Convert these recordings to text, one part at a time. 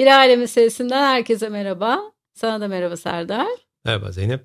Bir Aile Meselesinden herkese merhaba. Sana da merhaba Serdar. Merhaba Zeynep.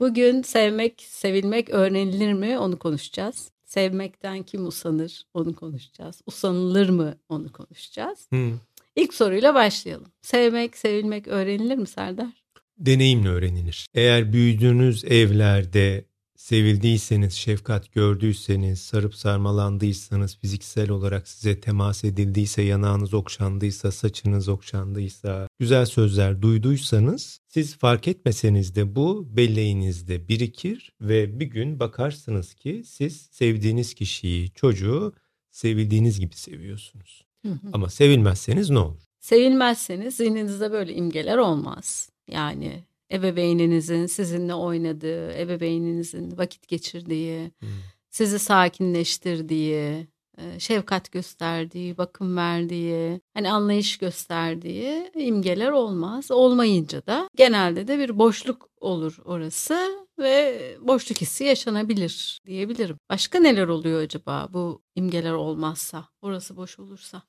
Bugün sevmek, sevilmek öğrenilir mi onu konuşacağız. Sevmekten kim usanır onu konuşacağız. Usanılır mı onu konuşacağız. Hmm. İlk soruyla başlayalım. Sevmek, sevilmek öğrenilir mi Serdar? Deneyimle öğrenilir. Eğer büyüdüğünüz evlerde sevildiyseniz, şefkat gördüyseniz, sarıp sarmalandıysanız, fiziksel olarak size temas edildiyse, yanağınız okşandıysa, saçınız okşandıysa, güzel sözler duyduysanız, siz fark etmeseniz de bu belleğinizde birikir ve bir gün bakarsınız ki siz sevdiğiniz kişiyi, çocuğu sevildiğiniz gibi seviyorsunuz. Hı hı. Ama sevilmezseniz ne olur? Sevilmezseniz zihninizde böyle imgeler olmaz. Yani ebeveyninizin sizinle oynadığı, ebeveyninizin vakit geçirdiği, Hmm. sizi sakinleştirdiği, e, şefkat gösterdiği, bakım verdiği, hani anlayış gösterdiği imgeler olmaz. Olmayınca da genelde de bir boşluk olur orası ve boşluk hissi yaşanabilir diyebilirim. Başka neler oluyor acaba bu imgeler olmazsa, orası boş olursa?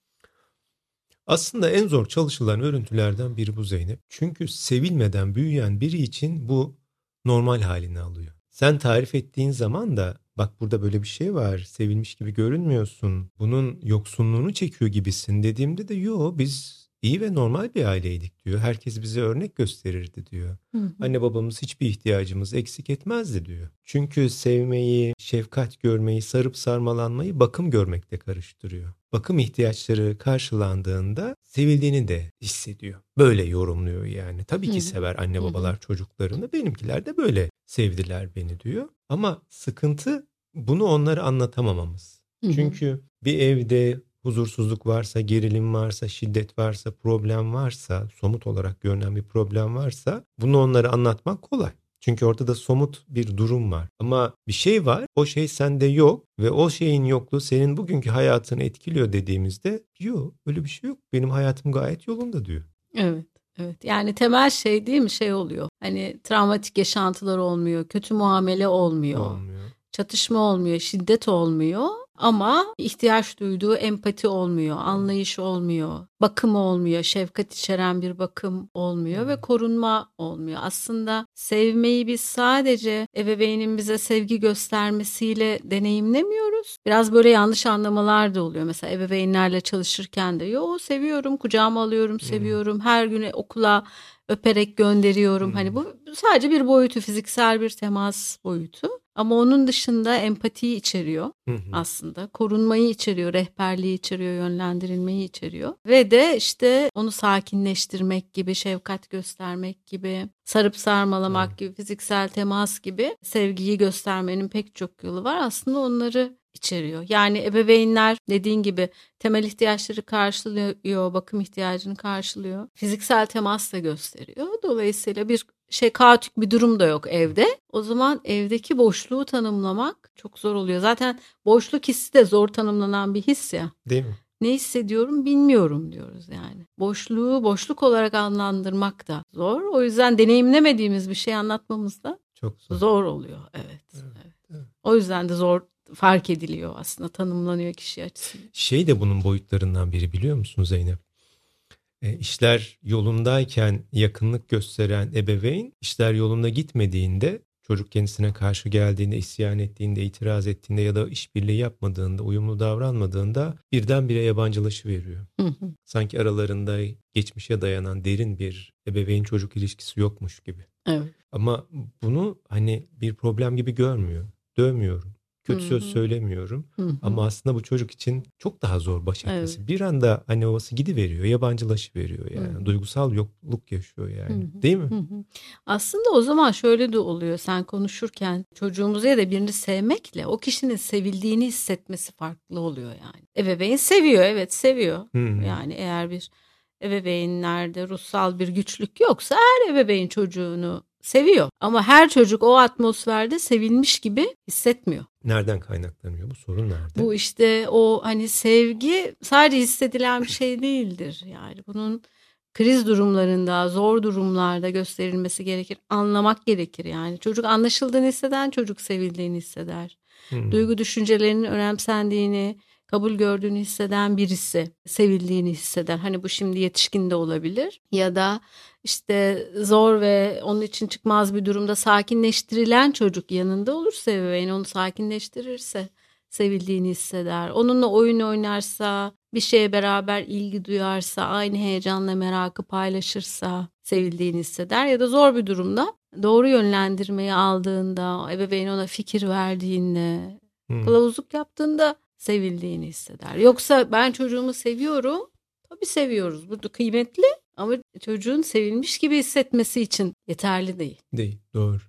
Aslında en zor çalışılan örüntülerden biri bu Zeynep. Çünkü sevilmeden büyüyen biri için bu normal halini alıyor. Sen tarif ettiğin zaman da bak burada böyle bir şey var, sevilmiş gibi görünmüyorsun, bunun yoksunluğunu çekiyor gibisin dediğimde de yo biz iyi ve normal bir aileydik diyor. Herkes bize örnek gösterirdi diyor. Hı hı. Anne babamız hiçbir ihtiyacımız eksik etmezdi diyor. Çünkü sevmeyi, şefkat görmeyi, sarıp sarmalanmayı bakım görmekle karıştırıyor. Bakım ihtiyaçları karşılandığında sevildiğini de hissediyor. Böyle yorumluyor yani. Tabii Hı ki hı. sever anne Hı hı. babalar çocuklarını. Benimkiler de böyle sevdiler beni diyor. Ama sıkıntı bunu onlara anlatamamamız. Hı hı. Çünkü bir evde huzursuzluk varsa, gerilim varsa, şiddet varsa, problem varsa, somut olarak görünen bir problem varsa bunu onlara anlatmak kolay. Çünkü ortada somut bir durum var. Ama bir şey var, o şey sende yok ve o şeyin yokluğu senin bugünkü hayatını etkiliyor dediğimizde yok öyle bir şey yok. Benim hayatım gayet yolunda diyor. Evet. Evet. Yani temel şey değil mi şey oluyor. Hani travmatik yaşantılar olmuyor, kötü muamele olmuyor, Olmuyor. çatışma olmuyor, şiddet olmuyor ama ihtiyaç duyduğu empati olmuyor, anlayış olmuyor, bakım olmuyor, şefkat içeren bir bakım olmuyor ve korunma olmuyor. Aslında sevmeyi biz sadece ebeveynin bize sevgi göstermesiyle deneyimlemiyoruz. Biraz böyle yanlış anlamalar da oluyor. Mesela ebeveynlerle çalışırken de yo seviyorum, kucağıma alıyorum, seviyorum. Her gün okula öperek gönderiyorum. Hmm. Hani bu sadece bir boyutu, fiziksel bir temas boyutu. Ama onun dışında empatiyi içeriyor Hı hı. aslında. Korunmayı içeriyor, rehberliği içeriyor, yönlendirilmeyi içeriyor. Ve de işte onu sakinleştirmek gibi, şefkat göstermek gibi, sarıp sarmalamak Evet. gibi, fiziksel temas gibi sevgiyi göstermenin pek çok yolu var. Aslında onları içeriyor. Yani ebeveynler dediğin gibi temel ihtiyaçları karşılıyor, bakım ihtiyacını karşılıyor. Fiziksel temas da gösteriyor. Dolayısıyla bir şey kaotik bir durum da yok evde. O zaman evdeki boşluğu tanımlamak çok zor oluyor. Zaten boşluk hissi de zor tanımlanan bir his ya. Değil mi? Ne hissediyorum bilmiyorum diyoruz yani. Boşluğu boşluk olarak adlandırmak da zor. O yüzden deneyimlemediğimiz bir şey anlatmamız da Çok zor. zor oluyor. Evet, evet. evet. O yüzden de zor fark ediliyor aslında tanımlanıyor kişi açısından. Şey de bunun boyutlarından biri biliyor musun Zeynep? E, işler yolundayken yakınlık gösteren ebeveyn, işler yolunda gitmediğinde, çocuk kendisine karşı geldiğinde, isyan ettiğinde, itiraz ettiğinde ya da işbirliği yapmadığında, uyumlu davranmadığında birdenbire yabancılaşıveriyor. Hı hı. Sanki aralarında geçmişe dayanan derin bir ebeveyn çocuk ilişkisi yokmuş gibi. Evet. Ama bunu hani bir problem gibi görmüyor. Dövmüyorum. Kötü söz söylemiyorum. Hı hı. Ama aslında bu çocuk için çok daha zor baş etmesi. Evet. Bir anda anne babası gidiveriyor, yabancılaşıveriyor yani. Hı. Duygusal yokluk yaşıyor yani. Hı hı. Değil mi? Hı hı. Aslında o zaman şöyle de oluyor. Sen konuşurken çocuğumuzu ya da birini sevmekle o kişinin sevildiğini hissetmesi farklı oluyor yani. Ebeveyn seviyor, evet seviyor. Hı hı. Yani eğer bir ebeveynlerde ruhsal bir güçlük yoksa her ebeveyn çocuğunu seviyor. Ama her çocuk o atmosferde sevilmiş gibi hissetmiyor. Nereden kaynaklanıyor bu sorun nerede? Bu işte o hani sevgi sadece hissedilen bir şey değildir. Yani bunun kriz durumlarında, zor durumlarda gösterilmesi gerekir. Anlamak gerekir yani. Çocuk anlaşıldığını hisseden çocuk sevildiğini hisseder. Hmm. Duygu düşüncelerinin önemsendiğini, kabul gördüğünü hisseden birisi, sevildiğini hisseder. Hani bu şimdi yetişkin de olabilir ya da işte zor ve onun için çıkmaz bir durumda sakinleştirilen çocuk yanında olursa ebeveyn onu sakinleştirirse sevildiğini hisseder. Onunla oyun oynarsa, bir şeye beraber ilgi duyarsa, aynı heyecanla merakı paylaşırsa sevildiğini hisseder ya da zor bir durumda doğru yönlendirmeyi aldığında, ebeveyn ona fikir verdiğinde, hmm. kılavuzluk yaptığında sevildiğini hisseder. Yoksa ben çocuğumu seviyorum. Tabii seviyoruz. Bu da kıymetli ama çocuğun sevilmiş gibi hissetmesi için yeterli değil. Değil, doğru.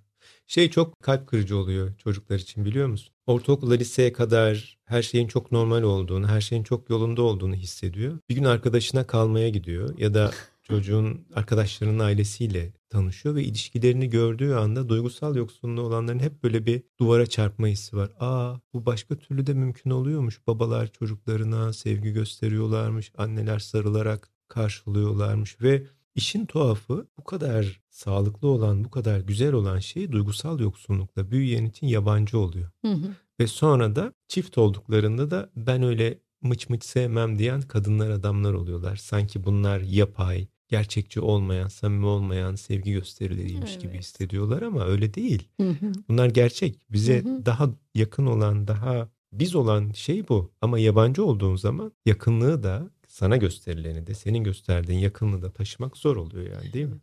Şey çok kalp kırıcı oluyor çocuklar için biliyor musun? Ortaokula liseye kadar her şeyin çok normal olduğunu, her şeyin çok yolunda olduğunu hissediyor. Bir gün arkadaşına kalmaya gidiyor ya da çocuğun arkadaşlarının ailesiyle tanışıyor ve ilişkilerini gördüğü anda duygusal yoksunluğu olanların hep böyle bir duvara çarpma hissi var. Aa bu başka türlü de mümkün oluyormuş. Babalar çocuklarına sevgi gösteriyorlarmış. Anneler sarılarak karşılıyorlarmış ve işin tuhafı bu kadar sağlıklı olan, bu kadar güzel olan şey duygusal yoksunlukla büyüyen için yabancı oluyor. Hı hı. Ve sonra da çift olduklarında da ben öyle mıç mıç sevmem diyen kadınlar adamlar oluyorlar. Sanki bunlar yapay, gerçekçi olmayan, samimi olmayan sevgi gösterileriymiş evet. gibi hissediyorlar ama öyle değil. Hı hı. Bunlar gerçek. Bize hı hı. daha yakın olan, daha biz olan şey bu. Ama yabancı olduğun zaman yakınlığı da sana gösterileni de senin gösterdiğin yakınlığı da taşımak zor oluyor yani değil mi?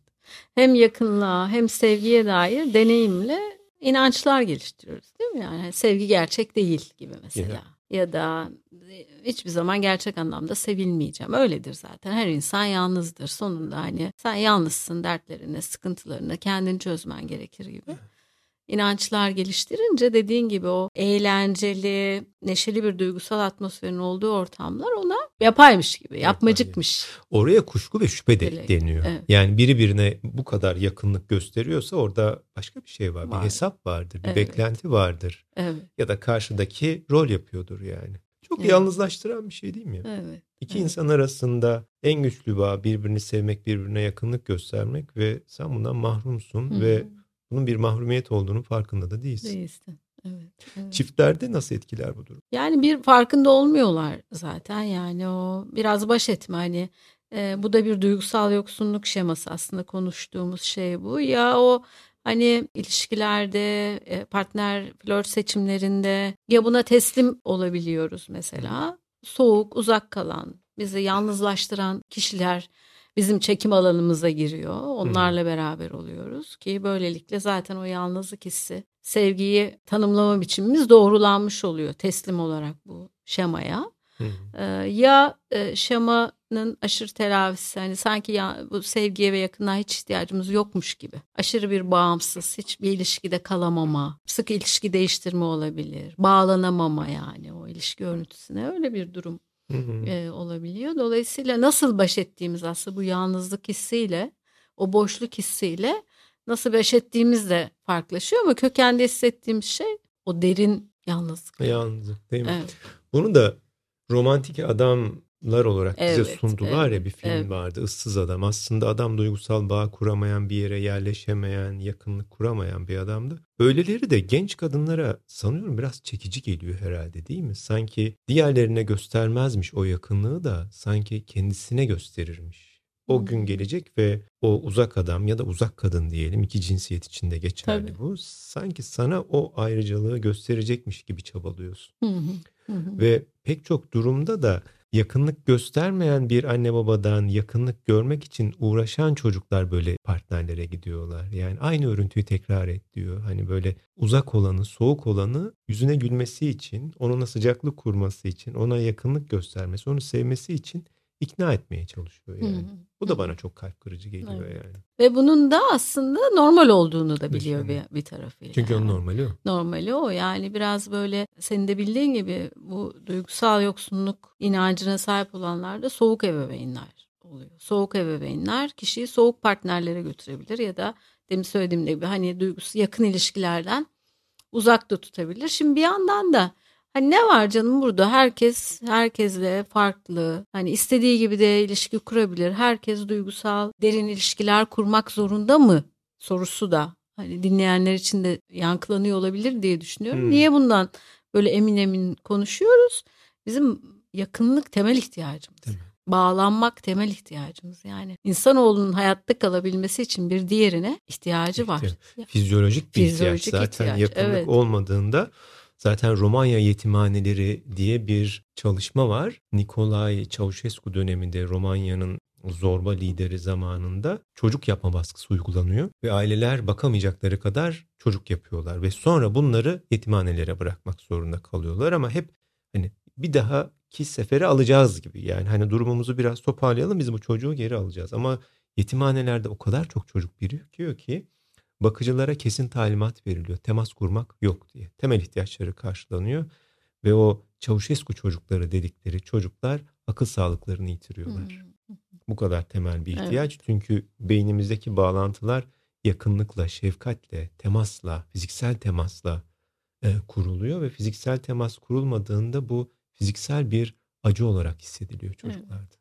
Hem yakınlığa hem sevgiye dair deneyimle inançlar geliştiriyoruz değil mi? Yani sevgi gerçek değil gibi mesela. Ya ya da hiçbir zaman gerçek anlamda sevilmeyeceğim. Öyledir zaten. Her insan yalnızdır. Sonunda hani sen yalnızsın dertlerini, sıkıntılarını kendin çözmen gerekir gibi inançlar geliştirince dediğin gibi o eğlenceli, neşeli bir duygusal atmosferin olduğu ortamlar ona yapaymış gibi, yapmacıkmış. Oraya kuşku ve şüphe de deniyor. Evet. Yani biri birine bu kadar yakınlık gösteriyorsa orada başka bir şey var. var. Bir hesap vardır, bir evet. beklenti vardır. Evet. Ya da karşıdaki rol yapıyordur yani. Çok evet. yalnızlaştıran bir şey değil mi? Evet. İki evet. insan arasında en güçlü bağ birbirini sevmek, birbirine yakınlık göstermek ve sen bundan mahrumsun Hı-hı. ve bunun bir mahrumiyet olduğunu farkında da değilsin. Değilsin. Evet, evet. Çiftlerde nasıl etkiler bu durum? Yani bir farkında olmuyorlar zaten yani o biraz baş etme hani e, bu da bir duygusal yoksunluk şeması aslında konuştuğumuz şey bu ya o hani ilişkilerde e, partner flört seçimlerinde ya buna teslim olabiliyoruz mesela soğuk uzak kalan bizi yalnızlaştıran kişiler bizim çekim alanımıza giriyor. Onlarla hmm. beraber oluyoruz ki böylelikle zaten o yalnızlık hissi, sevgiyi tanımlama biçimimiz doğrulanmış oluyor teslim olarak bu şemaya. Hmm. Ee, ya e, şemanın aşırı telafisi hani sanki ya, bu sevgiye ve yakınlığa hiç ihtiyacımız yokmuş gibi. Aşırı bir bağımsız, hiçbir ilişkide kalamama, sık ilişki değiştirme olabilir. Bağlanamama yani o ilişki örüntüsüne öyle bir durum e, olabiliyor. Dolayısıyla nasıl baş ettiğimiz aslında bu yalnızlık hissiyle, o boşluk hissiyle nasıl baş ettiğimiz de farklılaşıyor ama kökende hissettiğimiz şey o derin yalnızlık. Yalnızlık değil mi? Evet. Bunu da romantik adam lar olarak evet, bize sundular evet, ya bir film evet. vardı ıssız adam aslında adam duygusal bağ kuramayan bir yere yerleşemeyen yakınlık kuramayan bir adamdı. Öyleleri de genç kadınlara sanıyorum biraz çekici geliyor herhalde değil mi? Sanki diğerlerine göstermezmiş o yakınlığı da sanki kendisine gösterirmiş. O gün gelecek ve o uzak adam ya da uzak kadın diyelim iki cinsiyet içinde geçerli Tabii. bu. Sanki sana o ayrıcalığı gösterecekmiş gibi çabalıyorsun. Hı hı, hı. Ve pek çok durumda da yakınlık göstermeyen bir anne babadan yakınlık görmek için uğraşan çocuklar böyle partnerlere gidiyorlar. Yani aynı örüntüyü tekrar et diyor. Hani böyle uzak olanı, soğuk olanı yüzüne gülmesi için, onunla sıcaklık kurması için, ona yakınlık göstermesi, onu sevmesi için ikna etmeye çalışıyor yani. Hı-hı. Bu da bana çok kalp kırıcı geliyor evet. yani. Ve bunun da aslında normal olduğunu da biliyor bir, bir tarafıyla. Çünkü onun normali o. Normali o yani biraz böyle senin de bildiğin gibi bu duygusal yoksunluk inancına sahip olanlar da soğuk ebeveynler oluyor. Soğuk ebeveynler kişiyi soğuk partnerlere götürebilir ya da demin söylediğim gibi hani duygusu yakın ilişkilerden uzakta tutabilir. Şimdi bir yandan da Hani ne var canım burada? Herkes herkesle farklı. Hani istediği gibi de ilişki kurabilir. Herkes duygusal, derin ilişkiler kurmak zorunda mı? Sorusu da hani dinleyenler için de yankılanıyor olabilir diye düşünüyorum. Hmm. Niye bundan böyle emin emin konuşuyoruz? Bizim yakınlık temel ihtiyacımız. Bağlanmak temel ihtiyacımız. Yani insanoğlunun hayatta kalabilmesi için bir diğerine ihtiyacı var. İhtiyaç. Fizyolojik bir Fizyolojik ihtiyaç. Zaten ihtiyaç, yakınlık evet. olmadığında zaten Romanya yetimhaneleri diye bir çalışma var. Nikolay Ceausescu döneminde Romanya'nın zorba lideri zamanında çocuk yapma baskısı uygulanıyor ve aileler bakamayacakları kadar çocuk yapıyorlar ve sonra bunları yetimhanelere bırakmak zorunda kalıyorlar ama hep hani bir daha ki sefere alacağız gibi yani hani durumumuzu biraz toparlayalım biz bu çocuğu geri alacağız ama yetimhanelerde o kadar çok çocuk birikiyor ki bakıcılara kesin talimat veriliyor temas kurmak yok diye temel ihtiyaçları karşılanıyor ve o Çavuşescu çocukları dedikleri çocuklar akıl sağlıklarını yitiriyorlar. Hmm. Bu kadar temel bir Evet. ihtiyaç. Çünkü beynimizdeki bağlantılar yakınlıkla, şefkatle, temasla, fiziksel temasla e, kuruluyor ve fiziksel temas kurulmadığında bu fiziksel bir acı olarak hissediliyor çocuklarda.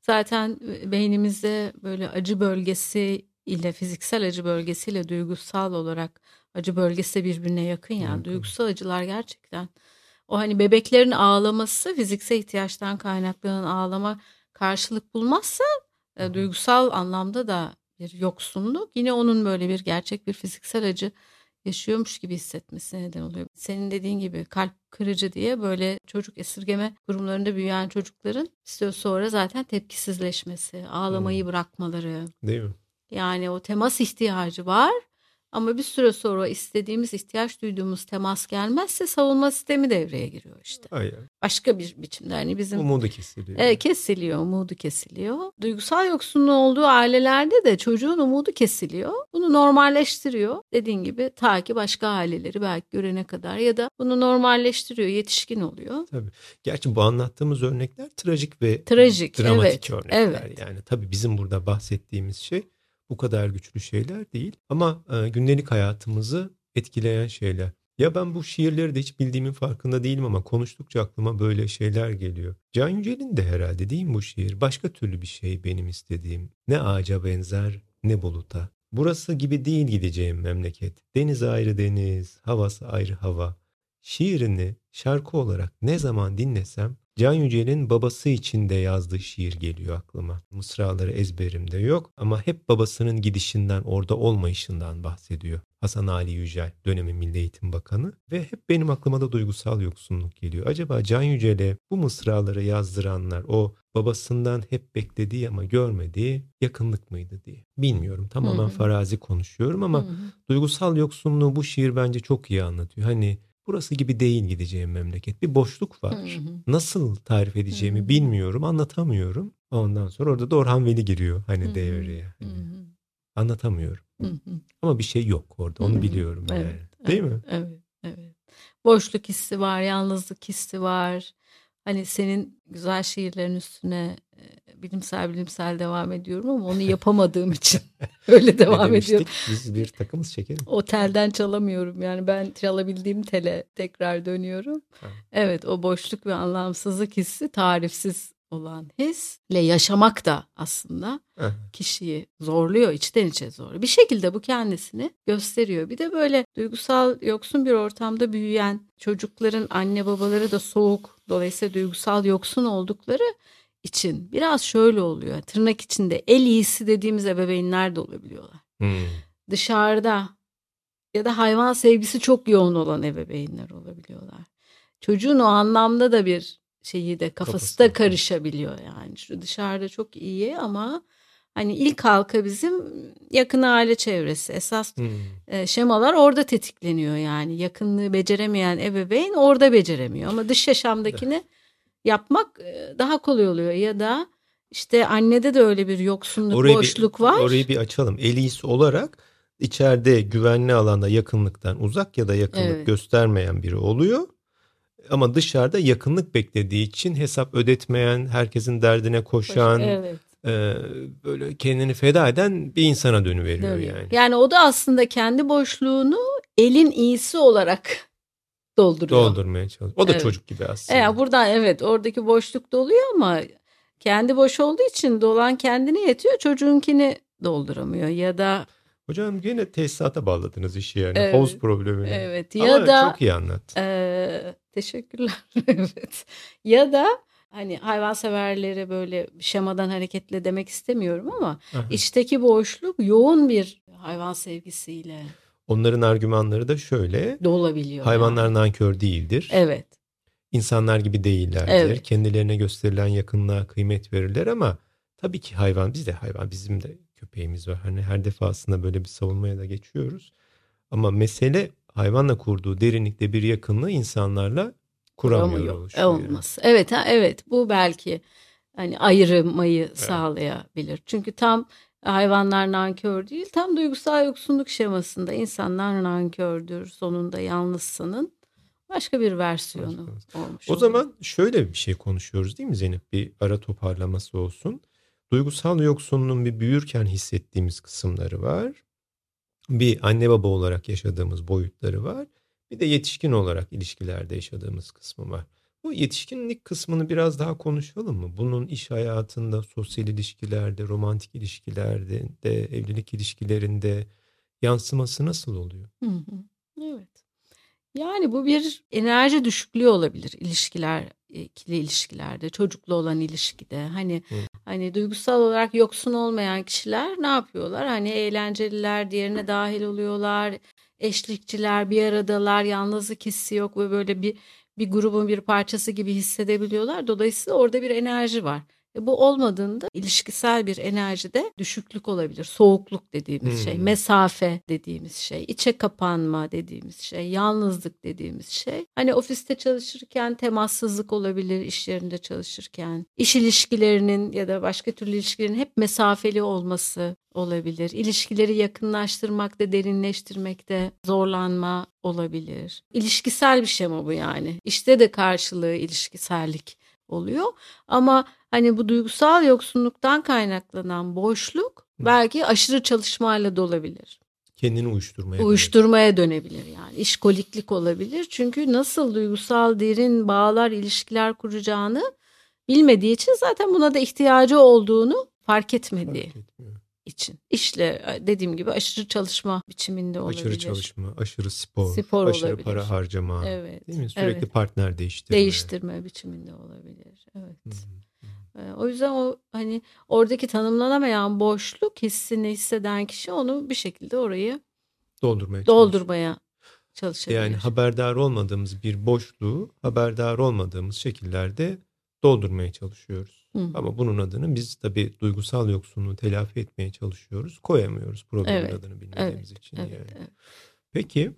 Zaten beynimizde böyle acı bölgesi ile fiziksel acı bölgesiyle duygusal olarak acı bölgesi de birbirine yakın yani. Yakın. Duygusal acılar gerçekten o hani bebeklerin ağlaması fiziksel ihtiyaçtan kaynaklanan ağlama karşılık bulmazsa e, duygusal anlamda da bir yoksunluk yine onun böyle bir gerçek bir fiziksel acı yaşıyormuş gibi hissetmesine neden oluyor. Senin dediğin gibi kalp kırıcı diye böyle çocuk esirgeme kurumlarında büyüyen çocukların süre sonra zaten tepkisizleşmesi, ağlamayı Hmm. bırakmaları. Değil mi? Yani o temas ihtiyacı var ama bir süre sonra istediğimiz, ihtiyaç duyduğumuz temas gelmezse savunma sistemi devreye giriyor işte. Hayır. Başka bir biçimde hani bizim Umudu kesiliyor. Evet, kesiliyor, umudu kesiliyor. Duygusal yoksunluğu olduğu ailelerde de çocuğun umudu kesiliyor. Bunu normalleştiriyor. Dediğin gibi ta ki başka aileleri belki görene kadar ya da bunu normalleştiriyor, yetişkin oluyor. Gerçi bu anlattığımız örnekler trajik ve Trajik, dramatik evet, örnekler. evet. Yani tabii bizim burada bahsettiğimiz şey bu kadar güçlü şeyler değil. Ama e, gündelik hayatımızı etkileyen şeyler. Ya ben bu şiirleri de hiç bildiğimin farkında değilim ama konuştukça aklıma böyle şeyler geliyor. Can Yücel'in de herhalde değil mi bu şiir? Başka türlü bir şey benim istediğim. Ne ağaca benzer ne buluta. Burası gibi değil gideceğim memleket. Deniz ayrı deniz, havası ayrı hava. Şiirini şarkı olarak ne zaman dinlesem Can Yücel'in babası için de yazdığı şiir geliyor aklıma. Mısraları ezberimde yok ama hep babasının gidişinden orada olmayışından bahsediyor. Hasan Ali Yücel dönemin Milli Eğitim Bakanı ve hep benim aklıma da duygusal yoksunluk geliyor. Acaba Can Yücel'e bu mısraları yazdıranlar o babasından hep beklediği ama görmediği yakınlık mıydı diye. Bilmiyorum tamamen Hı hı. farazi konuşuyorum ama Hı hı. duygusal yoksunluğu bu şiir bence çok iyi anlatıyor. Hani burası gibi değil gideceğim memleket. Bir boşluk var. Hı hı. Nasıl tarif edeceğimi Hı hı. bilmiyorum, anlatamıyorum. Ondan sonra orada da Orhan Veli giriyor hani Hı hı. devreye. Hı Hani hı. anlatamıyorum. Hı hı. Ama bir şey yok orada. Onu Hı hı. biliyorum yani. Evet, Değil mi? Evet, evet. Boşluk hissi var, yalnızlık hissi var. Hani senin güzel şiirlerin üstüne e, bilimsel bilimsel devam ediyorum ama onu yapamadığım için öyle devam ediyorum. Biz bir takımız şekerim. Otelden çalamıyorum yani ben çalabildiğim tele tekrar dönüyorum. Ha. Evet o boşluk ve anlamsızlık hissi tarifsiz olan hisle yaşamak da aslında kişiyi zorluyor, içten içe zorluyor. Bir şekilde bu kendisini gösteriyor. Bir de böyle duygusal yoksun bir ortamda büyüyen çocukların anne babaları da soğuk, dolayısıyla duygusal yoksun oldukları için biraz şöyle oluyor. Tırnak içinde el iyisi dediğimiz ebeveynler de olabiliyorlar. Hmm. Dışarıda ya da hayvan sevgisi çok yoğun olan ebeveynler olabiliyorlar. Çocuğun o anlamda da bir şeyi de kafası Kafası da karışabiliyor yani. Şu dışarıda çok iyi ama hani ilk halka bizim yakın aile çevresi. Esas Hmm. e, şemalar orada tetikleniyor yani. Yakınlığı beceremeyen ebeveyn orada beceremiyor ama dış yaşamdakini yapmak e, daha kolay oluyor ya da işte annede de öyle bir yoksunluk, Orayı boşluk bir, var. Orayı bir açalım. Elis olarak içeride güvenli alanda yakınlıktan uzak ya da yakınlık Evet. göstermeyen biri oluyor. Ama dışarıda yakınlık beklediği için hesap ödetmeyen, herkesin derdine koşan, Evet. e, böyle kendini feda eden bir insana dönüveriyor Dönüyor. yani. Yani o da aslında kendi boşluğunu elin iyisi olarak dolduruyor. Doldurmaya çalışıyor. O da Evet. çocuk gibi aslında. E, buradan evet oradaki boşluk doluyor ama kendi boş olduğu için dolan kendine yetiyor çocuğunkini dolduramıyor ya da Hocam gene tesisata bağladınız işi yani. Evet. Havuz problemini. Evet ya Ama da çok iyi anlat. Eee, teşekkürler. Evet. Ya da hani hayvanseverleri böyle şemadan hareketle demek istemiyorum ama Aha. içteki boşluk yoğun bir hayvan sevgisiyle Onların argümanları da şöyle. dolabiliyor. Hayvanlar yani. nankör değildir. Evet. İnsanlar gibi değillerdir. Evet. Kendilerine gösterilen yakınlığa kıymet verirler ama tabii ki hayvan biz de hayvan bizim de köpeğimiz var. Hani her defasında böyle bir savunmaya da geçiyoruz. Ama mesele hayvanla kurduğu derinlikte bir yakınlığı insanlarla kuramıyor oluşuyor. yani. olması. Evet ha evet bu belki hani ayırmayı sağlayabilir. Çünkü tam hayvanlar nankör değil tam duygusal yoksunluk şemasında insanlar nankördür sonunda yalnızsının başka bir versiyonu olmuş. O oluyor. zaman şöyle bir şey konuşuyoruz değil mi Zeynep? Bir ara toparlaması olsun. Duygusal yoksunluğun bir büyürken hissettiğimiz kısımları var. Bir anne baba olarak yaşadığımız boyutları var. Bir de yetişkin olarak ilişkilerde yaşadığımız kısmı var. Bu yetişkinlik kısmını biraz daha konuşalım mı? Bunun iş hayatında, sosyal ilişkilerde, romantik ilişkilerde, de, evlilik ilişkilerinde yansıması nasıl oluyor? Hı hı. Evet. Yani bu bir enerji düşüklüğü olabilir ilişkiler, ikili ilişkilerde, çocuklu olan ilişkide. Hani Hı. hani duygusal olarak yoksun olmayan kişiler ne yapıyorlar? Hani eğlenceliler, diğerine dahil oluyorlar. Eşlikçiler bir aradalar, yalnızlık hissi yok ve böyle bir bir grubun bir parçası gibi hissedebiliyorlar. Dolayısıyla orada bir enerji var. E bu olmadığında ilişkisel bir enerjide düşüklük olabilir. Soğukluk dediğimiz şey, Hmm. mesafe dediğimiz şey, içe kapanma dediğimiz şey, yalnızlık dediğimiz şey. Hani ofiste çalışırken temassızlık olabilir, iş yerinde çalışırken. iş ilişkilerinin ya da başka türlü ilişkilerin hep mesafeli olması olabilir. İlişkileri yakınlaştırmakta, derinleştirmekte zorlanma olabilir. İlişkisel bir şema bu yani. İşte de karşılığı ilişkisellik oluyor. Ama hani bu duygusal yoksunluktan kaynaklanan boşluk belki aşırı çalışmayla da olabilir. Kendini uyuşturmaya. Uyuşturmaya dönebilir yani. İşkoliklik olabilir. Çünkü nasıl duygusal derin bağlar, ilişkiler kuracağını bilmediği için zaten buna da ihtiyacı olduğunu fark etmediği Fark etmiyor. İçin. İşle dediğim gibi aşırı çalışma biçiminde olabilir. Aşırı çalışma, aşırı spor, Spor aşırı olabilir. para harcama. Evet. Değil mi? Sürekli evet. partner değiştirme. Değiştirme biçiminde olabilir. Evet. Hı. Ee, O yüzden o hani oradaki tanımlanamayan boşluk hissini hisseden kişi onu bir şekilde orayı Doldurmaya doldurmaya çalışabilir. Yani haberdar olmadığımız bir boşluğu haberdar olmadığımız şekillerde doldurmaya çalışıyoruz. Hı. Ama bunun adını biz tabii duygusal yoksunluğu telafi etmeye çalışıyoruz. Koyamıyoruz problemin Evet, adını bilmediğimiz evet, için. Evet, yani. evet. Peki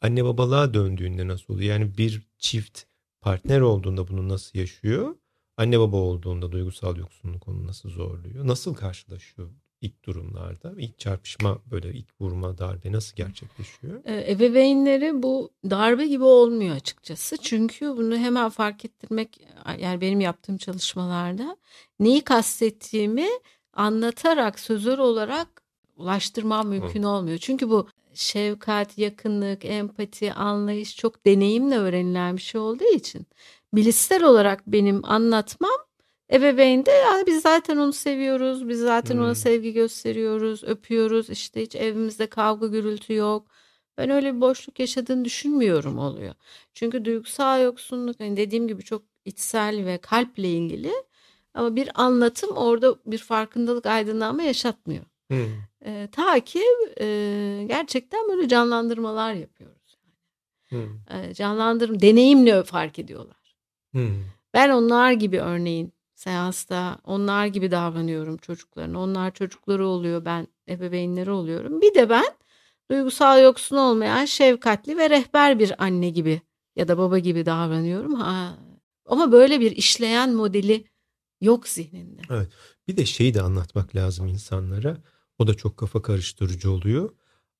anne babalığa döndüğünde nasıl oluyor? Yani bir çift partner olduğunda bunu nasıl yaşıyor? Anne baba olduğunda duygusal yoksunluk onu nasıl zorluyor? Nasıl karşılaşıyor ilk durumlarda? İlk çarpışma böyle ilk vurma darbe nasıl gerçekleşiyor? Ee, Ebeveynleri bu darbe gibi olmuyor açıkçası. Çünkü bunu hemen fark ettirmek yani benim yaptığım çalışmalarda neyi kastettiğimi anlatarak sözler olarak ulaştırmam mümkün olmuyor. Çünkü bu şefkat, yakınlık, empati, anlayış çok deneyimle öğrenilen bir şey olduğu için bilişsel olarak benim anlatmam ebeveyn de yani biz zaten onu seviyoruz, biz zaten Hmm. ona sevgi gösteriyoruz, öpüyoruz, işte hiç evimizde kavga gürültü yok. Ben öyle bir boşluk yaşadığını düşünmüyorum oluyor. Çünkü duygusal yoksunluk hani dediğim gibi çok içsel ve kalple ilgili ama bir anlatım orada bir farkındalık aydınlanma yaşatmıyor. Hmm. Ee, ta ki e, gerçekten böyle canlandırmalar yapıyoruz. Hmm. Ee, canlandırım deneyimle fark ediyorlar. Hmm. Ben onlar gibi örneğin seansta onlar gibi davranıyorum çocuklarına. Onlar çocukları oluyor ben ebeveynleri oluyorum. Bir de ben duygusal yoksun olmayan şefkatli ve rehber bir anne gibi ya da baba gibi davranıyorum. Ha. Ama böyle bir işleyen modeli yok zihninde. Bir de şeyi de anlatmak lazım insanlara. O da çok kafa karıştırıcı oluyor.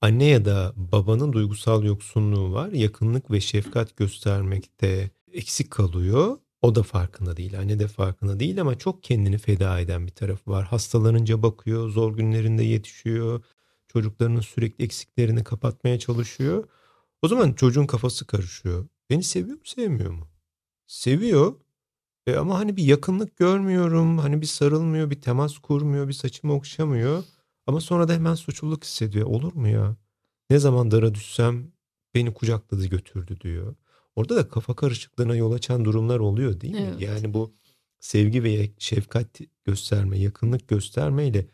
Anne ya da babanın duygusal yoksunluğu var. Yakınlık ve şefkat göstermekte eksik kalıyor. O da farkında değil. Anne de farkında değil ama çok kendini feda eden bir tarafı var. Hastalanınca bakıyor, zor günlerinde yetişiyor. Çocuklarının sürekli eksiklerini kapatmaya çalışıyor. O zaman çocuğun kafası karışıyor. Beni seviyor mu, sevmiyor mu? Seviyor. E ama hani bir yakınlık görmüyorum. Hani bir sarılmıyor, bir temas kurmuyor, bir saçımı okşamıyor. Ama sonra da hemen suçluluk hissediyor. Olur mu ya? Ne zaman dara düşsem beni kucakladı götürdü diyor. Orada da kafa karışıklığına yol açan durumlar oluyor değil mi? Evet. Yani bu sevgi ve şefkat gösterme, yakınlık gösterme ile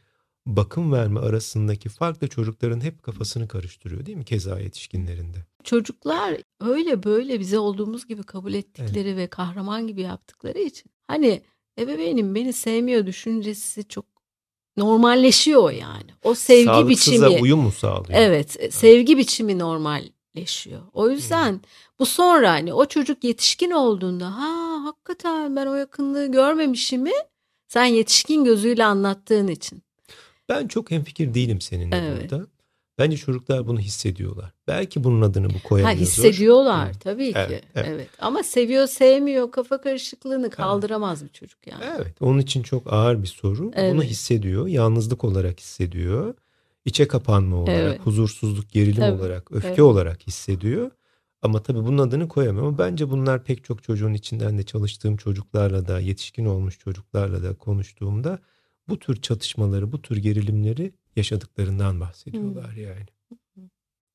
bakım verme arasındaki fark da çocukların hep kafasını karıştırıyor değil mi? Keza yetişkinlerinde. Çocuklar öyle böyle bize olduğumuz gibi kabul ettikleri ve kahraman gibi yaptıkları için hani ebeveynim beni sevmiyor düşüncesi çok normalleşiyor yani. O sevgi Sağlıksıza biçimi. uyum mu sağlıyor? Evet, e, sevgi biçimi normalleşiyor. O yüzden bu sonra hani o çocuk yetişkin olduğunda ha hakikaten ben o yakınlığı görmemişimi sen yetişkin gözüyle anlattığın için. Ben çok hemfikir değilim seninle Evet. burada. Bence çocuklar bunu hissediyorlar. Belki bunun adını bu Ha koyamıyordur. hissediyorlar Evet. tabii ki. Evet, Evet, evet. Ama seviyor sevmiyor kafa karışıklığını kaldıramaz bir çocuk yani. Evet, onun için çok ağır bir soru. Bunu Evet. hissediyor, yalnızlık olarak hissediyor. İçe kapanma olarak, Evet. huzursuzluk, gerilim Tabii, olarak, öfke evet. olarak hissediyor. Ama tabii bunun adını koyamıyor. Ama bence bunlar pek çok çocuğun içinden de çalıştığım çocuklarla da, yetişkin olmuş çocuklarla da konuştuğumda bu tür çatışmaları, bu tür gerilimleri yaşadıklarından bahsediyorlar Hmm. yani.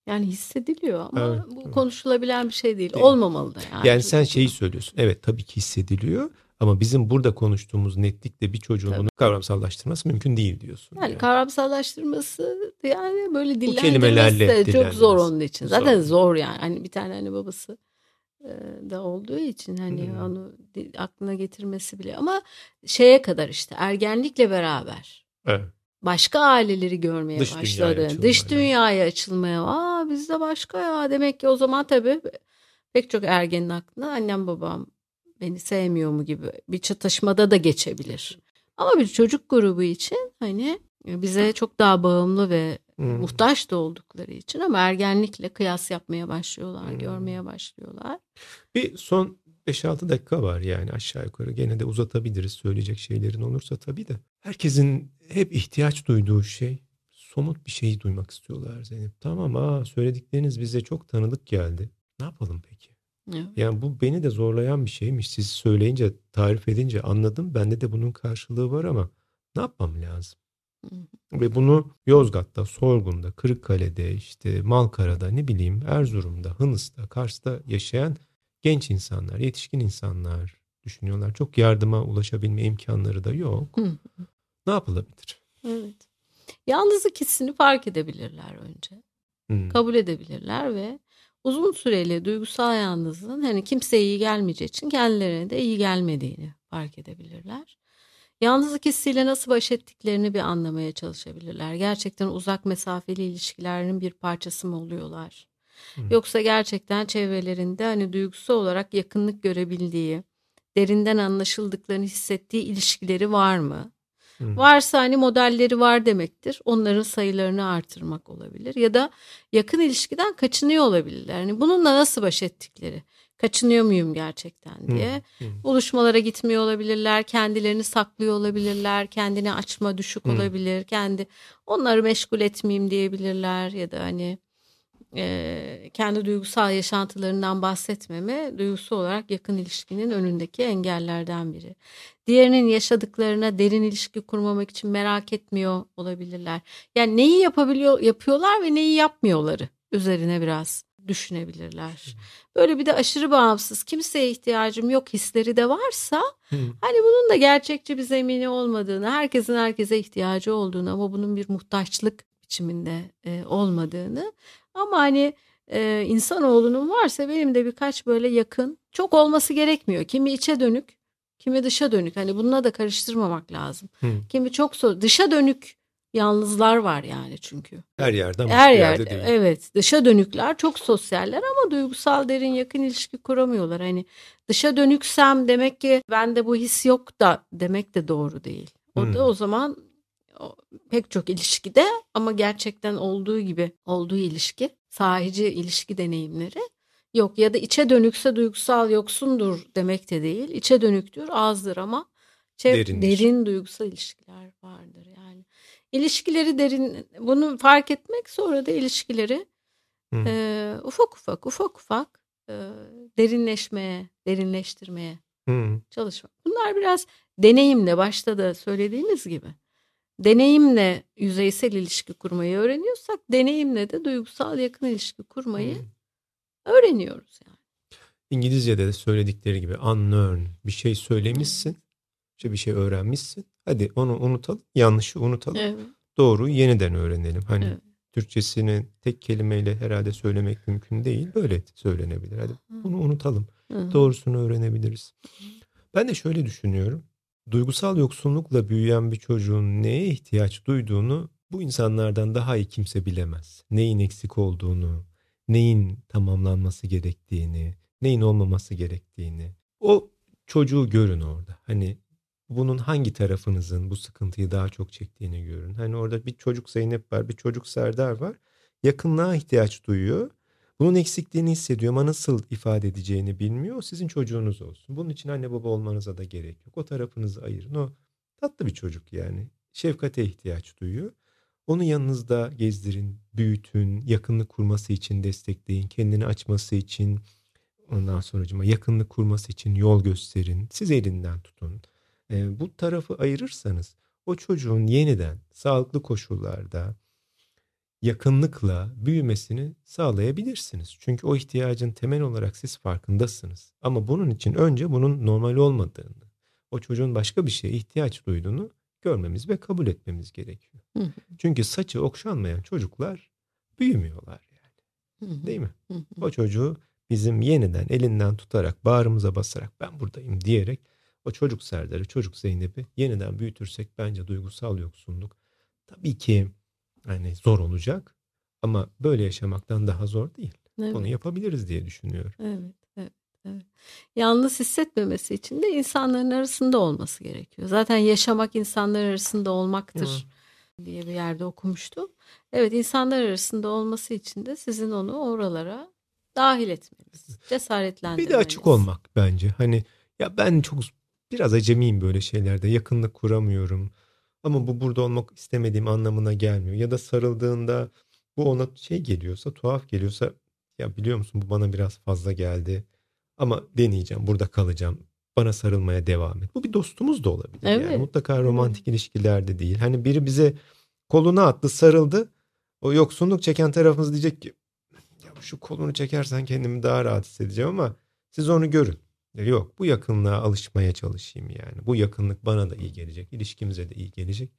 Yani hissediliyor ama Evet, bu evet. konuşulabilen bir şey değil. Değil. Olmamalı da yani. Yani sen şeyi söylüyorsun. Evet tabii ki hissediliyor. Ama bizim burada konuştuğumuz netlikle bir çocuğun Tabii. bunu kavramsallaştırması mümkün değil diyorsun. Yani kavramsallaştırması yani böyle dillendirmesi de çok zor onun için. Zaten Zor. zor, yani. Hani bir tane hani babası e, da olduğu için hani Hmm. onu aklına getirmesi bile ama şeye kadar işte ergenlikle beraber Evet. başka aileleri görmeye Dış dünyaya başladı. açılmaya. Dış dünyaya açılmaya. Aa bizde başka ya demek ki o zaman tabii pek çok ergenin aklına annem babam beni sevmiyor mu gibi bir çatışmada da geçebilir. Ama bir çocuk grubu için hani bize çok daha bağımlı ve Hmm. muhtaç da oldukları için ama ergenlikle kıyas yapmaya başlıyorlar, Hmm. görmeye başlıyorlar. Bir son 5-6 dakika var yani aşağı yukarı. Gene de uzatabiliriz söyleyecek şeylerin olursa tabii de. Herkesin hep ihtiyaç duyduğu şey somut bir şeyi duymak istiyorlar Zeynep. Tamam aa söyledikleriniz bize çok tanıdık geldi. Ne yapalım peki? Evet. Yani bu beni de zorlayan bir şeymiş. Siz söyleyince, tarif edince anladım. Bende de bunun karşılığı var ama ne yapmam lazım? Ve bunu Yozgat'ta, Sorgun'da, Kırıkkale'de, işte Malkara'da, ne bileyim Erzurum'da, Hınıs'ta, Kars'ta yaşayan genç insanlar, yetişkin insanlar düşünüyorlar. Çok yardıma ulaşabilme imkanları da yok. Ne yapılabilir? Evet. Yalnızlık hissini fark edebilirler önce. Hmm. kabul edebilirler ve uzun süreli duygusal yalnızlığın hani kimseye iyi gelmeyeceği için kendilerine de iyi gelmediğini fark edebilirler. Yalnızlık hissiyle nasıl baş ettiklerini bir anlamaya çalışabilirler. Gerçekten uzak mesafeli ilişkilerin bir parçası mı oluyorlar? Hı. Yoksa gerçekten çevrelerinde hani duygusal olarak yakınlık görebildiği, derinden anlaşıldıklarını hissettiği ilişkileri var mı? Hmm. Varsa hani modelleri var demektir. Onların sayılarını artırmak olabilir. Ya da yakın ilişkiden kaçınıyor olabilirler. Yani bununla nasıl baş ettikleri. Kaçınıyor muyum gerçekten diye. Hmm. Hmm. Buluşmalara gitmiyor olabilirler. Kendilerini saklıyor olabilirler. Kendini açma düşük Hmm. olabilir. Kendi onları meşgul etmeyeyim diyebilirler. Ya da hani e, kendi duygusal yaşantılarından bahsetmeme duygusu olarak yakın ilişkinin önündeki engellerden biri. Diğerinin yaşadıklarına derin ilişki kurmamak için merak etmiyor olabilirler. Yani neyi yapabiliyor yapıyorlar ve neyi yapmıyorları üzerine biraz düşünebilirler. Böyle bir de aşırı bağımsız kimseye ihtiyacım yok hisleri de varsa hani bunun da gerçekçi bir zemini olmadığını, herkesin herkese ihtiyacı olduğunu ama bunun bir muhtaçlık biçiminde e, olmadığını ama hani e, insanoğlunun varsa benim de birkaç böyle yakın çok olması gerekmiyor. Kimi içe dönük, kimi dışa dönük. Hani bununla da karıştırmamak lazım. Hmm. Kimi çok so dışa dönük yalnızlar var yani çünkü. Her yerde ama Her hiçbir yerde değil. evet dışa dönükler çok sosyaller ama duygusal derin yakın ilişki kuramıyorlar. Hani dışa dönüksem demek ki bende bu his yok da demek de doğru değil. O Hmm. da o zaman pek çok ilişkide ama gerçekten olduğu gibi olduğu ilişki sahici ilişki deneyimleri yok ya da içe dönükse duygusal yoksundur demek de değil. İçe dönüktür azdır ama Derindir. derin duygusal ilişkiler vardır yani. İlişkileri derin bunu fark etmek sonra da ilişkileri e, ufak ufak ufak ufak e, derinleşmeye, derinleştirmeye Hmm. çalışmak. Bunlar biraz deneyimle başta da söylediğimiz gibi deneyimle yüzeysel ilişki kurmayı öğreniyorsak deneyimle de duygusal yakın ilişki kurmayı hmm. öğreniyoruz yani. İngilizce'de de söyledikleri gibi unlearn bir şey söylemişsin, işte bir şey öğrenmişsin. Hadi onu unutalım, yanlışı unutalım. Evet. Doğru yeniden öğrenelim. Hani evet. Türkçesini tek kelimeyle herhalde söylemek mümkün değil. Böyle söylenebilir. Hadi bunu unutalım. Hı. Doğrusunu öğrenebiliriz. Ben de şöyle düşünüyorum. Duygusal yoksunlukla büyüyen bir çocuğun neye ihtiyaç duyduğunu bu insanlardan daha iyi kimse bilemez. Neyin eksik olduğunu, neyin tamamlanması gerektiğini, neyin olmaması gerektiğini. O çocuğu görün orada. Hani bunun hangi tarafınızın bu sıkıntıyı daha çok çektiğini görün. Hani orada bir çocuk Zeynep var, bir çocuk Serdar var. Yakınlığa ihtiyaç duyuyor. Bunun eksikliğini hissediyor ama nasıl ifade edeceğini bilmiyor. Sizin çocuğunuz olsun. Bunun için anne baba olmanıza da gerek yok. O tarafınızı ayırın. O tatlı bir çocuk yani. Şefkate ihtiyaç duyuyor. Onu yanınızda gezdirin, büyütün, yakınlık kurması için destekleyin, kendini açması için, ondan sonra yakınlık kurması için yol gösterin. Siz elinden tutun. E, bu tarafı ayırırsanız o çocuğun yeniden sağlıklı koşullarda yakınlıkla büyümesini sağlayabilirsiniz. Çünkü o ihtiyacın temel olarak siz farkındasınız. Ama bunun için önce bunun normal olmadığını, o çocuğun başka bir şeye ihtiyaç duyduğunu görmemiz ve kabul etmemiz gerekiyor. Hı hı. Çünkü saçı okşanmayan çocuklar büyümüyorlar yani. Hı hı. Değil mi? Hı hı. O çocuğu bizim yeniden elinden tutarak, bağrımıza basarak ben buradayım diyerek o çocuk Serdar'ı, çocuk Zeynep'i yeniden büyütürsek bence duygusal yoksunluk tabii ki hani zor olacak ama böyle yaşamaktan daha zor değil. Evet. Onu yapabiliriz diye düşünüyorum. Evet, evet. Yalnız hissetmemesi için de insanların arasında olması gerekiyor. Zaten yaşamak insanlar arasında olmaktır Hı. diye bir yerde okumuştum. Evet, insanlar arasında olması için de sizin onu oralara dahil etmeniz, cesaretlendirmeniz. Bir de açık olmak bence. Hani ya ben çok biraz acemiyim böyle şeylerde. Yakınlık kuramıyorum. Ama bu burada olmak istemediğim anlamına gelmiyor. Ya da sarıldığında bu ona şey geliyorsa, tuhaf geliyorsa ya biliyor musun bu bana biraz fazla geldi. Ama deneyeceğim, burada kalacağım. Bana sarılmaya devam et. Bu bir dostumuz da olabilir. Evet. Yani mutlaka romantik ilişkilerde değil. Hani biri bize koluna attı, sarıldı. O yoksunluk çeken tarafımız diyecek ki ya şu kolunu çekersen kendimi daha rahat hissedeceğim ama siz onu görün. Yok bu yakınlığa alışmaya çalışayım yani. Bu yakınlık bana da iyi gelecek. ilişkimize de iyi gelecek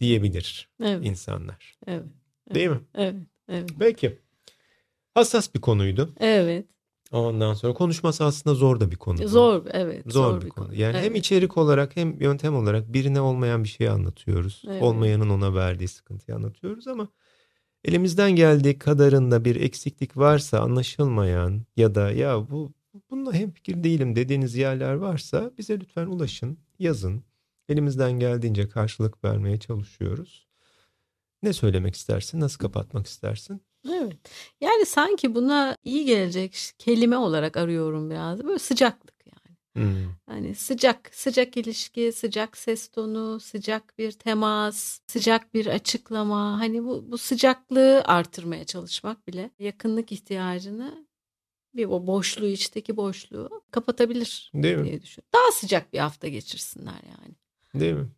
diyebilir evet. insanlar. Evet. Değil mi? Evet. Evet. Peki. Hassas bir konuydu. Evet. Ondan sonra konuşması aslında zor da bir konu. Zor, evet. Zor, zor bir, bir konu. konu. Yani evet. hem içerik olarak hem yöntem olarak birine olmayan bir şey anlatıyoruz. Evet. Olmayanın ona verdiği sıkıntıyı anlatıyoruz ama elimizden geldiği kadarında bir eksiklik varsa anlaşılmayan ya da ya bu bununla hem fikir değilim dediğiniz yerler varsa bize lütfen ulaşın, yazın. Elimizden geldiğince karşılık vermeye çalışıyoruz. Ne söylemek istersin? Nasıl kapatmak istersin? Evet. Yani sanki buna iyi gelecek kelime olarak arıyorum biraz. Böyle sıcaklık yani. Hmm. Yani sıcak, sıcak ilişki, sıcak ses tonu, sıcak bir temas, sıcak bir açıklama. Hani bu, bu sıcaklığı artırmaya çalışmak bile yakınlık ihtiyacını bir o boşluğu içteki boşluğu kapatabilir Değil diye mi? düşün. Daha sıcak bir hafta geçirsinler yani. Değil mi?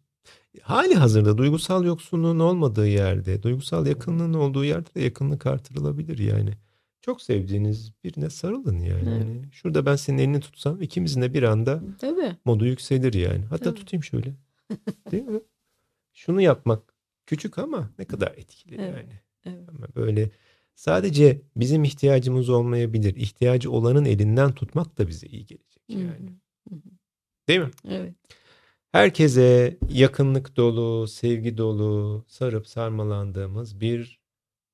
Hali hazırda duygusal yoksunluğun olmadığı yerde, duygusal yakınlığın olduğu yerde de yakınlık artırılabilir yani. Çok sevdiğiniz birine sarılın yani. Evet. yani şurada ben senin elini tutsam ikimizin de bir anda Tabii. modu yükselir yani. Hatta Tabii. tutayım şöyle. Değil mi? Şunu yapmak küçük ama ne kadar etkili evet. yani. Evet. Ama böyle Sadece bizim ihtiyacımız olmayabilir. İhtiyacı olanın elinden tutmak da bize iyi gelecek yani. Değil mi? Evet. Herkese yakınlık dolu, sevgi dolu, sarıp sarmalandığımız bir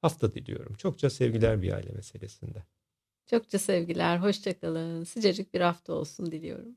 hafta diliyorum. Çokça sevgiler bir aile meselesinde. Çokça sevgiler, hoşçakalın. Sıcacık bir hafta olsun diliyorum.